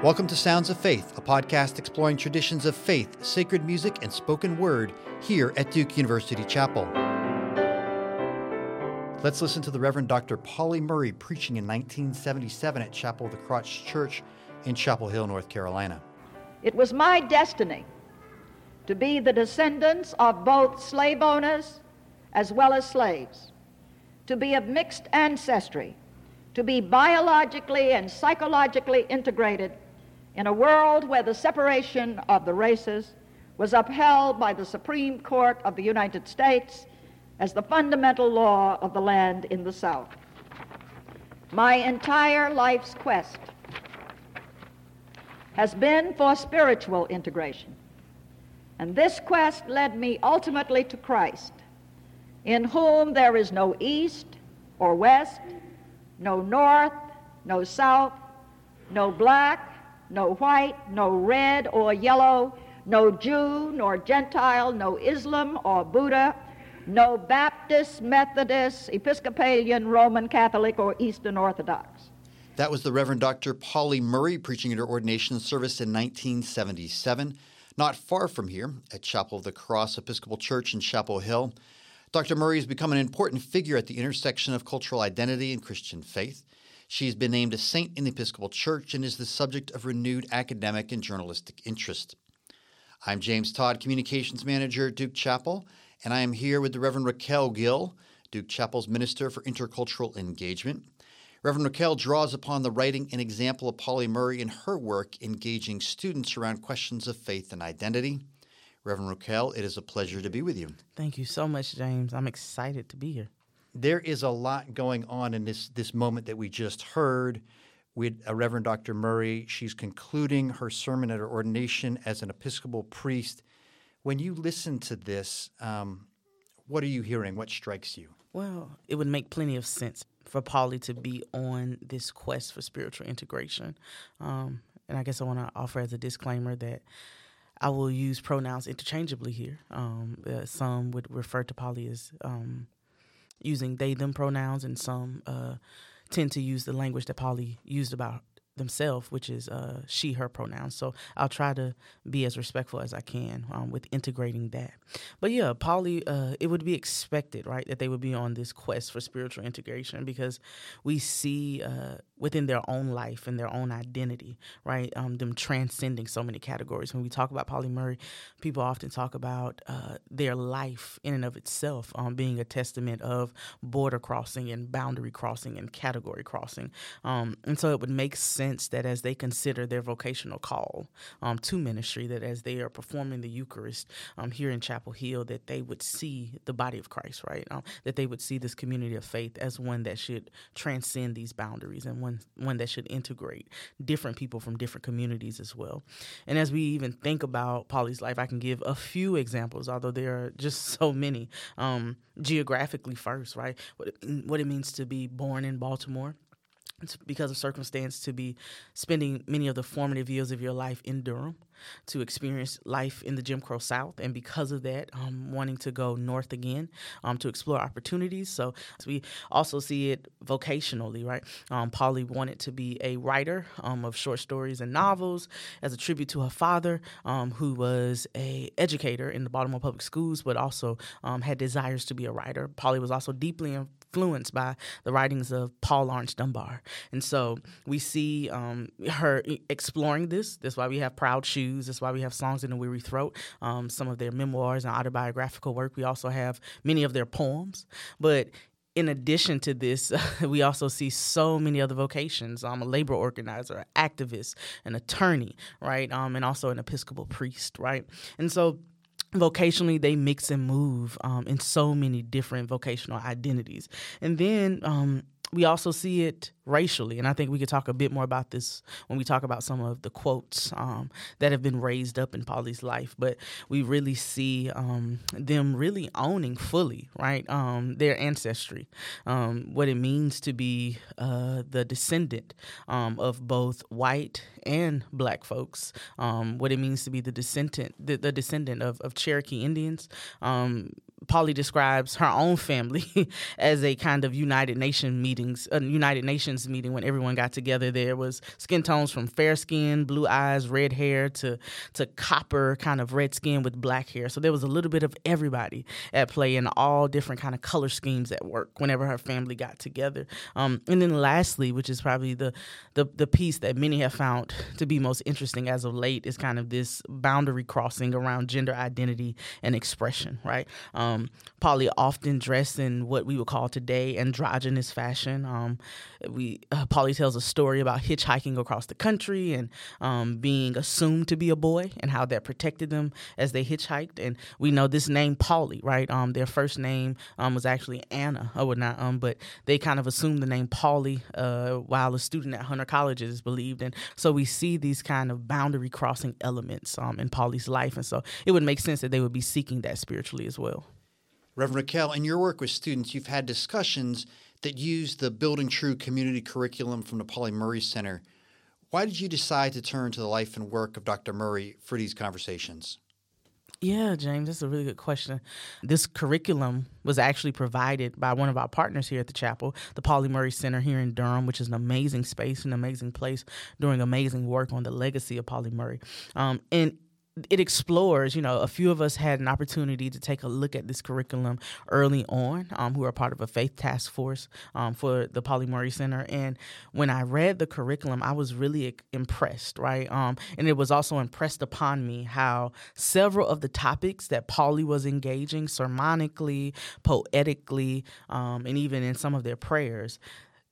Welcome to Sounds of Faith, a podcast exploring traditions of faith, sacred music, and spoken word here at Duke University Chapel. Let's listen to the Reverend Dr. Pauli Murray preaching in 1977 at Chapel of the Cross Church in Chapel Hill, North Carolina. It was my destiny to be the descendants of both slave owners as well as slaves, to be of mixed ancestry, to be biologically and psychologically integrated in a world where the separation of the races was upheld by the Supreme Court of the United States as the fundamental law of the land in the South. My entire life's quest has been for spiritual integration. And this quest led me ultimately to Christ, in whom there is no east or west, no north, no south, no black, no white, no red or yellow, no Jew nor Gentile, no Islam or Buddha, no Baptist, Methodist, Episcopalian, Roman Catholic, or Eastern Orthodox. That was the Reverend Dr. Pauli Murray preaching at her ordination service in 1977, not far from here at Chapel of the Cross Episcopal Church in Chapel Hill. Dr. Murray has become an important figure at the intersection of cultural identity and Christian faith. She's been named a saint in the Episcopal Church and is the subject of renewed academic and journalistic interest. I'm James Todd, Communications Manager at Duke Chapel, and I am here with the Reverend Racquel Gill, Duke Chapel's Minister for Intercultural Engagement. Reverend Racquel draws upon the writing and example of Pauli Murray in her work engaging students around questions of faith and identity. Reverend Racquel, it is a pleasure to be with you. Thank you so much, James. I'm excited to be here. There is a lot going on in this this moment that we just heard with uh, Reverend Dr. Murray. She's concluding her sermon at her ordination as an Episcopal priest. When you listen to this, um, what are you hearing? What strikes you? Well, it would make plenty of sense for Pauli to be on this quest for spiritual integration. Um, and I guess I want to offer as a disclaimer that I will use pronouns interchangeably here. Um, uh, some would refer to Pauli as um, using they them pronouns, and some uh, tend to use the language that Pauli used about themselves, which is uh, she, her pronouns. So I'll try to be as respectful as I can um, with integrating that. But yeah, Pauli, uh, it would be expected, right, that they would be on this quest for spiritual integration because we see uh, within their own life and their own identity, right, um, them transcending so many categories. When we talk about Pauli Murray, people often talk about uh, their life in and of itself um, being a testament of border crossing and boundary crossing and category crossing. Um, and so it would make sense that as they consider their vocational call um, to ministry, that as they are performing the Eucharist um, here in Chapel Hill, that they would see the body of Christ, right? Um, that they would see this community of faith as one that should transcend these boundaries and one one that should integrate different people from different communities as well. And as we even think about Pauli's life, I can give a few examples, although there are just so many. Um, geographically first, right? What what it means to be born in Baltimore because of circumstance to be spending many of the formative years of your life in Durham to experience life in the Jim Crow South, and because of that, um, wanting to go north again um, to explore opportunities. So, so, we also see it vocationally, right? Um, Pauli wanted to be a writer um, of short stories and novels as a tribute to her father, um, who was a educator in the Baltimore Public Schools, but also um, had desires to be a writer. Pauli was also deeply influenced by the writings of Paul Laurence Dunbar. And so we see um, her exploring this. That's why we have Proud Shoes. That's why we have Songs in a Weary Throat, um, some of their memoirs and autobiographical work. We also have many of their poems. But in addition to this, we also see so many other vocations. I'm a labor organizer, an activist, an attorney, right? Um, and also an Episcopal priest, right? And so vocationally they mix and move um, in so many different vocational identities. And then um, we also see it racially. And I think we could talk a bit more about this when we talk about some of the quotes um, that have been raised up in Pauli's life. But we really see um, them really owning fully, right, um, their ancestry, um, what it means to be uh, the descendant um, of both white and black folks, um, what it means to be the descendant, the, the descendant of, of Cherokee Indians Pauli describes her own family as a kind of United Nations meetings, a United Nations meeting when everyone got together. There was skin tones from fair skin, blue eyes, red hair to to copper kind of red skin with black hair. So there was a little bit of everybody at play and all different kind of color schemes at work whenever her family got together. Um, and then lastly, which is probably the, the the piece that many have found to be most interesting as of late, is kind of this boundary crossing around gender identity and expression. Right, um, Pauli often dressed in what we would call today androgynous fashion. Um, we uh, Pauli tells a story about hitchhiking across the country and um, being assumed to be a boy and how that protected them as they hitchhiked. And we know this name Pauli, right? Um, their first name um, was actually Anna, or not, um, but they kind of assumed the name Pauli uh, while a student at Hunter College is believed. And so we see these kind of boundary crossing elements um, in Pauli's life, and so it would make sense that they would be seeking that spiritually as well. Reverend Racquel, in your work with students, you've had discussions that use the Building True community curriculum from the Pauli Murray Center. Why did you decide to turn to the life and work of Dr. Murray for these conversations? Yeah, James, that's a really good question. This curriculum was actually provided by one of our partners here at the chapel, the Pauli Murray Center here in Durham, which is an amazing space, an amazing place, doing amazing work on the legacy of Pauli Murray. Um, and it explores, you know, a few of us had an opportunity to take a look at this curriculum early on, um, who are part of a faith task force um, for the Pauli Murray Center. And when I read the curriculum, I was really impressed, right? Um, and it was also impressed upon me how several of the topics that Pauli was engaging sermonically, poetically, um, and even in some of their prayers,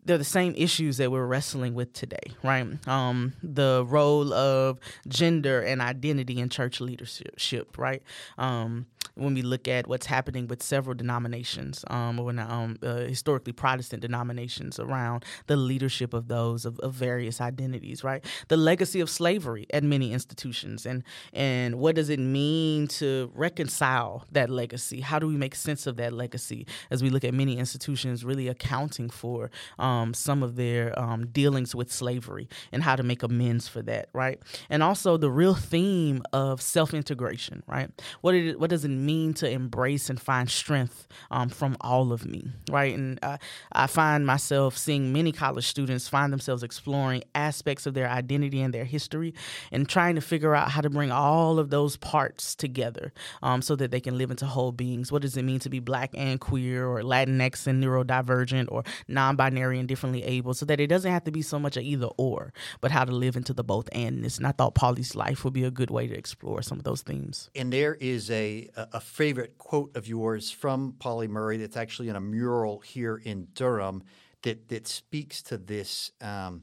they're the same issues that we're wrestling with today, right? Um, the role of gender and identity in church leadership, right? Um, when we look at what's happening with several denominations, um, or um, uh, historically Protestant denominations around the leadership of those of, of, various identities, right? The legacy of slavery at many institutions, and and what does it mean to reconcile that legacy? How do we make sense of that legacy as we look at many institutions really accounting for um, some of their um, dealings with slavery and how to make amends for that, right? And also the real theme of self integration, right? What it, what does it mean to embrace and find strength um, from all of me, right? And uh, I find myself seeing many college students find themselves exploring aspects of their identity and their history and trying to figure out how to bring all of those parts together um, so that they can live into whole beings. What does it mean to be black and queer or Latinx and neurodivergent or non binary and differently able so that it doesn't have to be so much a either or, but how to live into the both andness. And I thought Pauli's life would be a good way to explore some of those themes. And there is a favorite quote of yours from Pauli Murray that's actually in a mural here in Durham that, that speaks to this um,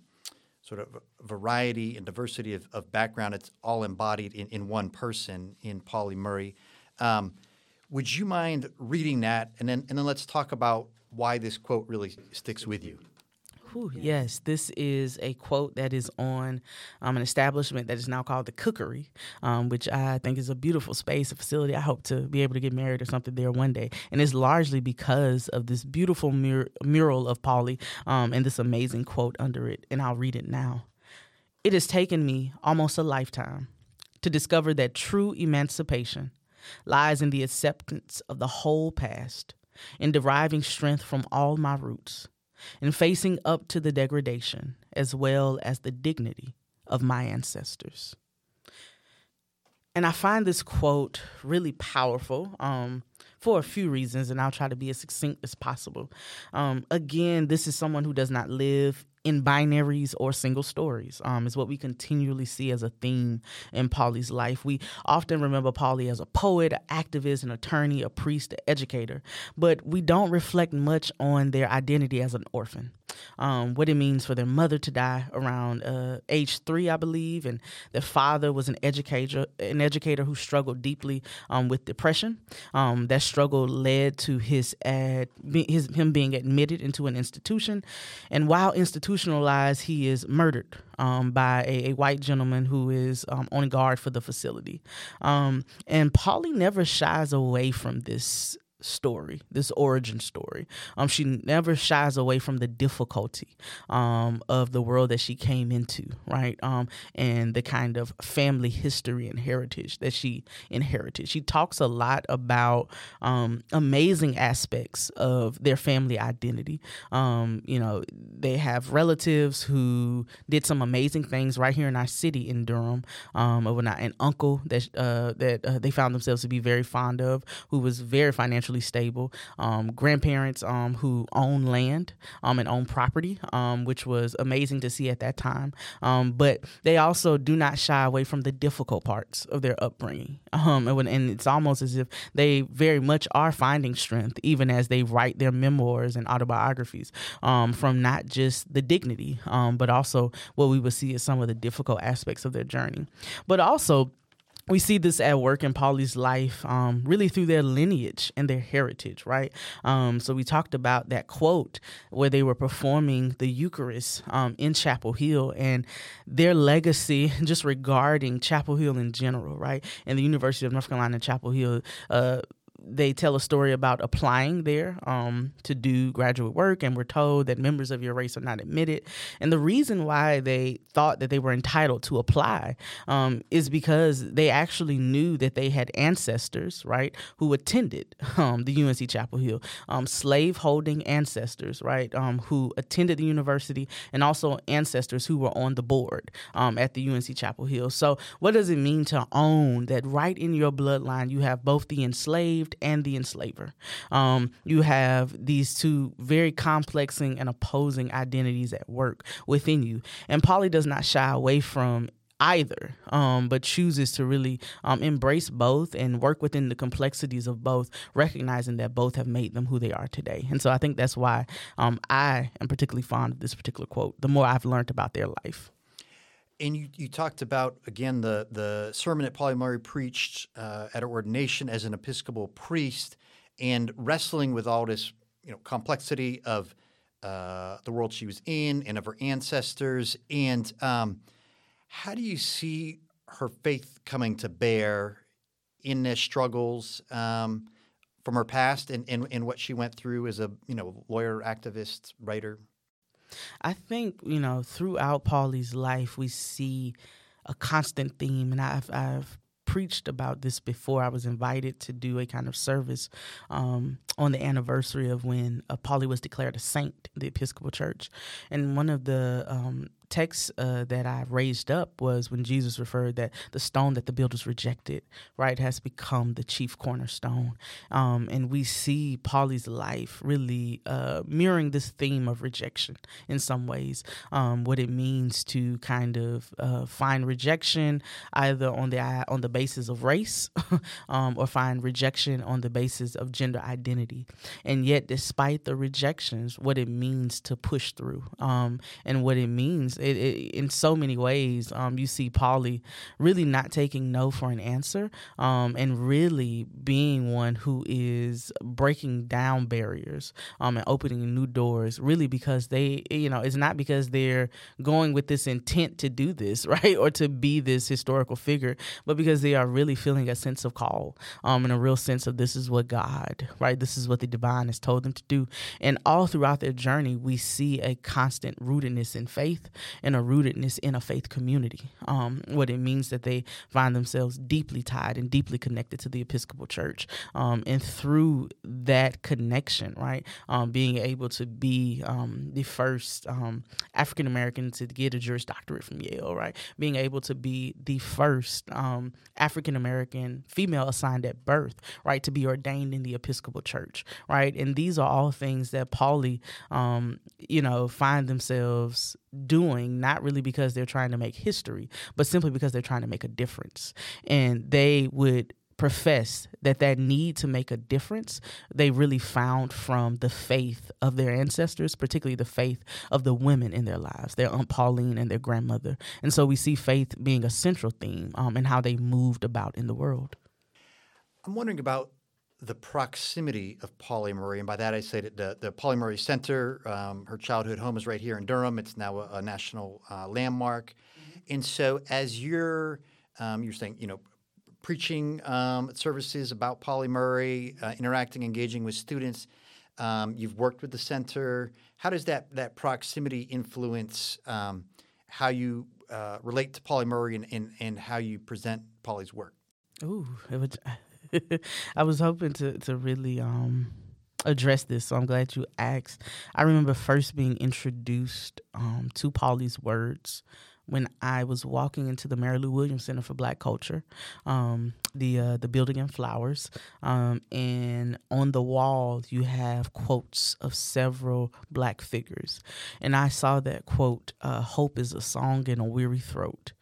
sort of variety and diversity of, of, background. It's all embodied in, in one person in Pauli Murray. Um, would you mind reading that? And then, and then let's talk about why this quote really sticks with you. Whew, yes, this is a quote that is on um, an establishment that is now called the Cookery, um, which I think is a beautiful space, a facility. I hope to be able to get married or something there one day. And it's largely because of this beautiful mur- mural of Pauli um, and this amazing quote under it. And I'll read it now. It has taken me almost a lifetime to discover that true emancipation lies in the acceptance of the whole past, in deriving strength from all my roots and facing up to the degradation as well as the dignity of my ancestors. And I find this quote really powerful um, for a few reasons, and I'll try to be as succinct as possible. Um, again, this is someone who does not live in binaries or single stories um, is what we continually see as a theme in Pauli's life. We often remember Polly as a poet, an activist, an attorney, a priest, an educator, but we don't reflect much on their identity as an orphan um, what it means for their mother to die around uh, age three, I believe, and their father was an educator, an educator who struggled deeply um, with depression. Um, that struggle led to his, ad, his him being admitted into an institution, and while institutionalized, he is murdered um, by a, a, white gentleman who is um, on guard for the facility. Um, and Pauli never shies away from this story, this origin story. Um, she never shies away from the difficulty um, of the world that she came into, right? Um, and the kind of family history and heritage that she inherited. She talks a lot about um, amazing aspects of their family identity. Um, you know, they have relatives who did some amazing things right here in our city in Durham. Um, an uncle that uh, that uh, they found themselves to be very fond of, who was very financially financially stable, um, grandparents um, who own land um, and own property, um, which was amazing to see at that time. Um, but they also do not shy away from the difficult parts of their upbringing. Um, and, and it's almost as if they very much are finding strength, even as they write their memoirs and autobiographies, from not just the dignity, but also what we would see as some of the difficult aspects of their journey. But also, we see this at work in Pauli's life, um, really through their lineage and their heritage, right? Um, so we talked about that quote where they were performing the Eucharist um, in Chapel Hill and their legacy just regarding Chapel Hill in general, right? And the University of North Carolina, Chapel Hill. Uh, they tell a story about applying there um, to do graduate work, and we're told that members of your race are not admitted. And the reason why they thought that they were entitled to apply um, is because they actually knew that they had ancestors, right, who attended um, the UNC Chapel Hill, um, slave holding ancestors, right, um, who attended the university, and also ancestors who were on the board um, at the UNC Chapel Hill. So, what does it mean to own that right in your bloodline you have both the enslaved and the enslaver. Um, you have these two very complexing and opposing identities at work within you. And Pauli does not shy away from either, um, but chooses to really um, embrace both and work within the complexities of both, recognizing that both have made them who they are today. And so I think that's why um, I am particularly fond of this particular quote, the more I've learned about their life. And you, you talked about again the the sermon that Pauli Murray preached uh, at ordination as an Episcopal priest, and wrestling with all this you know complexity of uh, the world she was in and of her ancestors. And um, how do you see her faith coming to bear in the struggles um, from her past and, and, and what she went through as a you know lawyer, activist, writer? I think you know throughout Pauli's life we see a constant theme, and I've I've preached about this before. I was invited to do a kind of service um, on the anniversary of when uh, was declared a saint the Episcopal Church, and one of the um, text uh, that I raised up was when Jesus referred that the stone that the builders rejected, right, has become the chief cornerstone. Um, and we see Pauli's life really uh, mirroring this theme of rejection in some ways, um, what it means to kind of uh, find rejection either on the on the basis of race um, or find rejection on the basis of gender identity. And yet, despite the rejections, what it means to push through um, and what it means it, it, in so many ways, um, you see Pauli really not taking no for an answer, um, and really being one who is breaking down barriers um, and opening new doors. Really, because they, you know, it's not because they're going with this intent to do this, right, or to be this historical figure, but because they are really feeling a sense of call, um, and a real sense of this is what God, right, this is what the divine has told them to do, and all throughout their journey, we see a constant rootedness in faith and a rootedness in a faith community. Um, what it means that they find themselves deeply tied and deeply connected to the Episcopal Church. Um, and through that connection, right, um, being able to be um, the first um, African American to get a Juris Doctorate from Yale, right, being able to be the first um, African American female assigned at birth, right, to be ordained in the Episcopal Church, right, and these are all things that Pauli, you know, find themselves doing not really because they're trying to make history, but simply because they're trying to make a difference. And they would profess that that need to make a difference they really found from the faith of their ancestors particularly the faith of the women in their lives their aunt pauline and their grandmother and so we see faith being a central theme um, in how they moved about in the world i'm wondering about the proximity of Pauli Murray, and by that I say that the, the Pauli Murray Center, um, her childhood home is right here in Durham. It's now a, a national uh, landmark, mm-hmm. and so as you're um, you're saying, you know, preaching um, services about Pauli Murray, uh, interacting, engaging with students. Um, you've worked with the center. How does that that proximity influence um, how you uh, relate to Pauli Murray and, and, and how you present Pauli's work? Ooh, it would, I was hoping to to really um, address this, so I'm glad you asked. I remember first being introduced um, to Pauli's words when I was walking into the Mary Lou Williams Center for Black Culture, um, the uh, the building in Flowers, um, and on the wall you have quotes of several black figures, and I saw that quote: uh, "Hope is a song in a weary throat."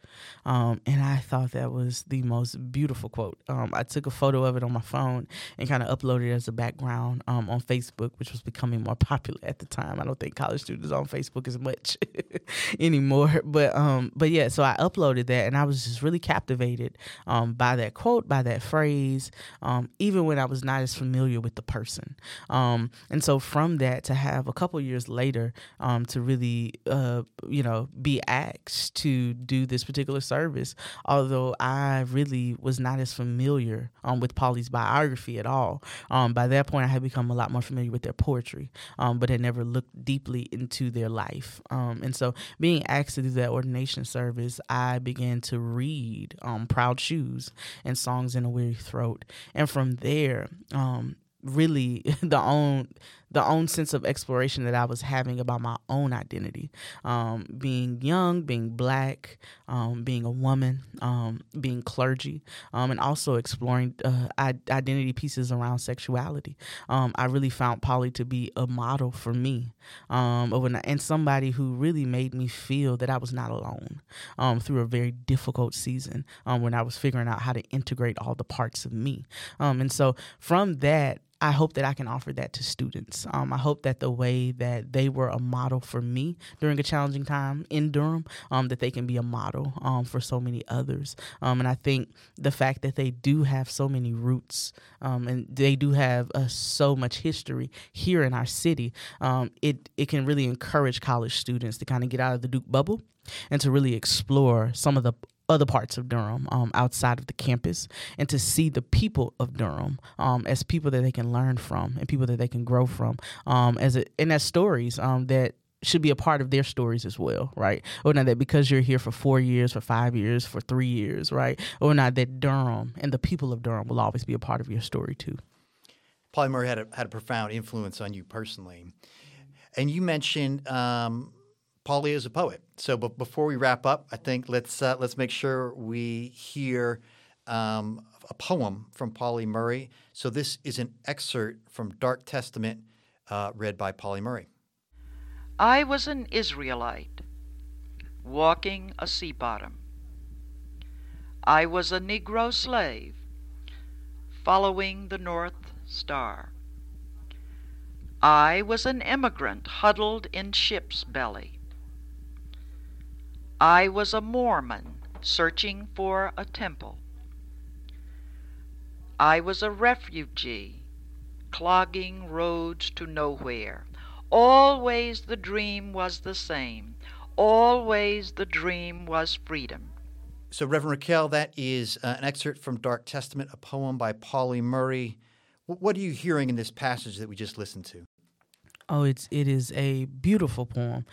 Um, and I thought that was the most beautiful quote. Um, I took a photo of it on my phone and kind of uploaded it as a background um, on Facebook, which was becoming more popular at the time. I don't think college students on Facebook as much anymore, but um, but yeah. So I uploaded that, and I was just really captivated um, by that quote, by that phrase, um, even when I was not as familiar with the person. and so from that, to have a couple years later to really, uh, you know, be asked to do this particular particular service, although I really was not as familiar um, with Pauli's biography at all. Um, by that point, I had become a lot more familiar with their poetry, um, but had never looked deeply into their life. Um, and so, being asked to do that ordination service, I began to read um, Proud Shoes and Songs in a Weary Throat. And from there, um, really the own the own sense of exploration that I was having about my own identity, um, being young, being black, um, being a woman, um, being clergy, um, and also exploring uh, identity pieces around sexuality. Um, I really found Pauli to be a model for me, um, and somebody who really made me feel that I was not alone through a very difficult season when I was figuring out how to integrate all the parts of me. and so from that, I hope that I can offer that to students. Um, I hope that the way that they were a model for me during a challenging time in Durham, um, that they can be a model um, for so many others. Um, and I think the fact that they do have so many roots um, and they do have uh, so much history here in our city, um, it it can really encourage college students to kind of get out of the Duke bubble and to really explore some of the other parts of Durham um, outside of the campus and to see the people of Durham um, as people that they can learn from and people that they can grow from um, as a, and as stories um, that should be a part of their stories as well, right? Or not that because you're here for four years, for five years, for three years, right? Or not that Durham and the people of Durham will always be a part of your story too. Pauli Murray had a, had a profound influence on you personally. And you mentioned um, Pauli is a poet. So, but before we wrap up, I think let's uh, let's make sure we hear um, a poem from Pauli Murray. So, this is an excerpt from Dark Testament, uh, read by Pauli Murray. I was an Israelite walking a sea bottom. I was a Negro slave following the North Star. I was an immigrant huddled in ship's belly. I was a Mormon searching for a temple. I was a refugee clogging roads to nowhere. Always the dream was the same. Always the dream was freedom. So, Reverend Racquel, that is uh, an excerpt from Dark Testament, a poem by Pauli Murray. what are you hearing in this passage that we just listened to? Oh, it's it is a beautiful poem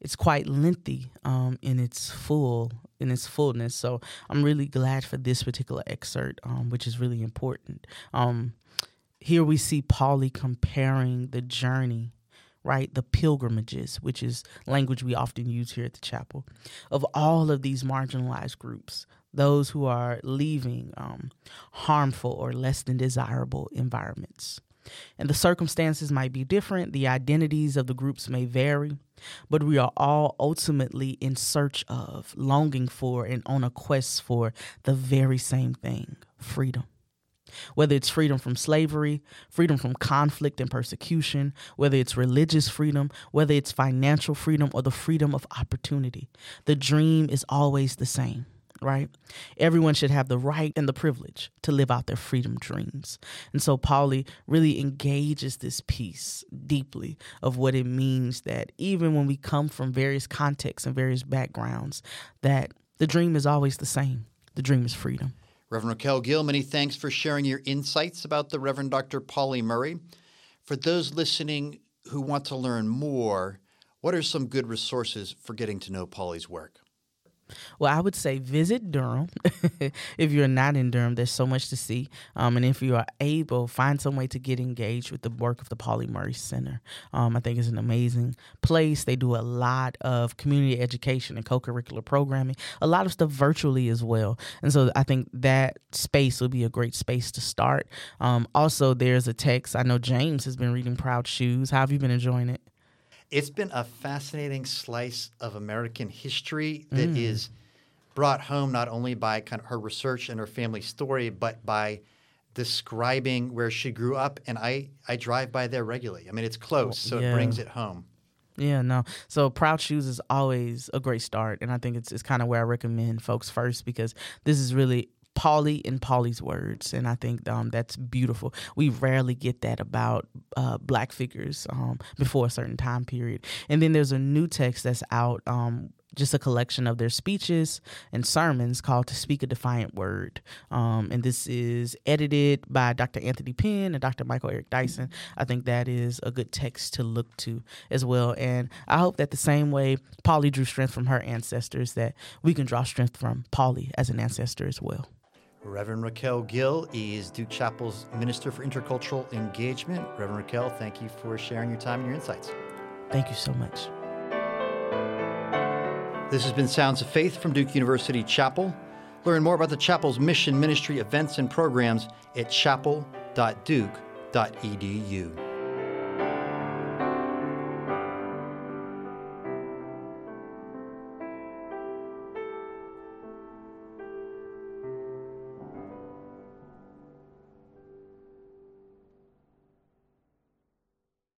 it's quite lengthy um, in its full in its fullness. So I'm really glad for this particular excerpt, um, which is really important. Um, here we see Pauli comparing the journey, right, the pilgrimages, which is language we often use here at the chapel, of all of these marginalized groups, those who are leaving um, harmful or less than desirable environments. And the circumstances might be different, the identities of the groups may vary, but we are all ultimately in search of, longing for, and on a quest for the very same thing freedom. Whether it's freedom from slavery, freedom from conflict and persecution, whether it's religious freedom, whether it's financial freedom, or the freedom of opportunity, the dream is always the same right? Everyone should have the right and the privilege to live out their freedom dreams. And so Pauli really engages this piece deeply of what it means that even when we come from various contexts and various backgrounds, that the dream is always the same. The dream is freedom. Reverend Racquel Gill, many thanks for sharing your insights about the Reverend Dr. Pauli Murray. For those listening who want to learn more, what are some good resources for getting to know Pauli's work? Well, I would say visit Durham. if you're not in Durham, there's so much to see. Um, and if you are able, find some way to get engaged with the work of the Pauli Murray Center. Um, I think it's an amazing place. They do a lot of community education and co curricular programming, a lot of stuff virtually as well. And so I think that space will be a great space to start. Um, also, there's a text. I know James has been reading Proud Shoes. How have you been enjoying it? It's been a fascinating slice of American history that mm. is brought home not only by kind of her research and her family story, but by describing where she grew up. And I, I drive by there regularly. I mean, it's close, so yeah. it brings it home. Yeah, no. So Proud Shoes is always a great start, and I think it's it's kind of where I recommend folks first because this is really Pauli in Pauli's words, and I think um, that's beautiful. We rarely get that about uh, black figures um, before a certain time period. And then there's a new text that's out um, just a collection of their speeches and sermons called To Speak a Defiant Word. Um, and this is edited by Dr. Anthony Pinn and Dr. Michael Eric Dyson. I think that is a good text to look to as well. And I hope that the same way Pauli drew strength from her ancestors, that we can draw strength from Pauli as an ancestor as well. Reverend Racquel Gill is Duke Chapel's Minister for Intercultural Engagement. Reverend Racquel, thank you for sharing your time and your insights. Thank you so much. This has been Sounds of Faith from Duke University Chapel. Learn more about the chapel's mission, ministry, events, and programs at chapel.duke.edu.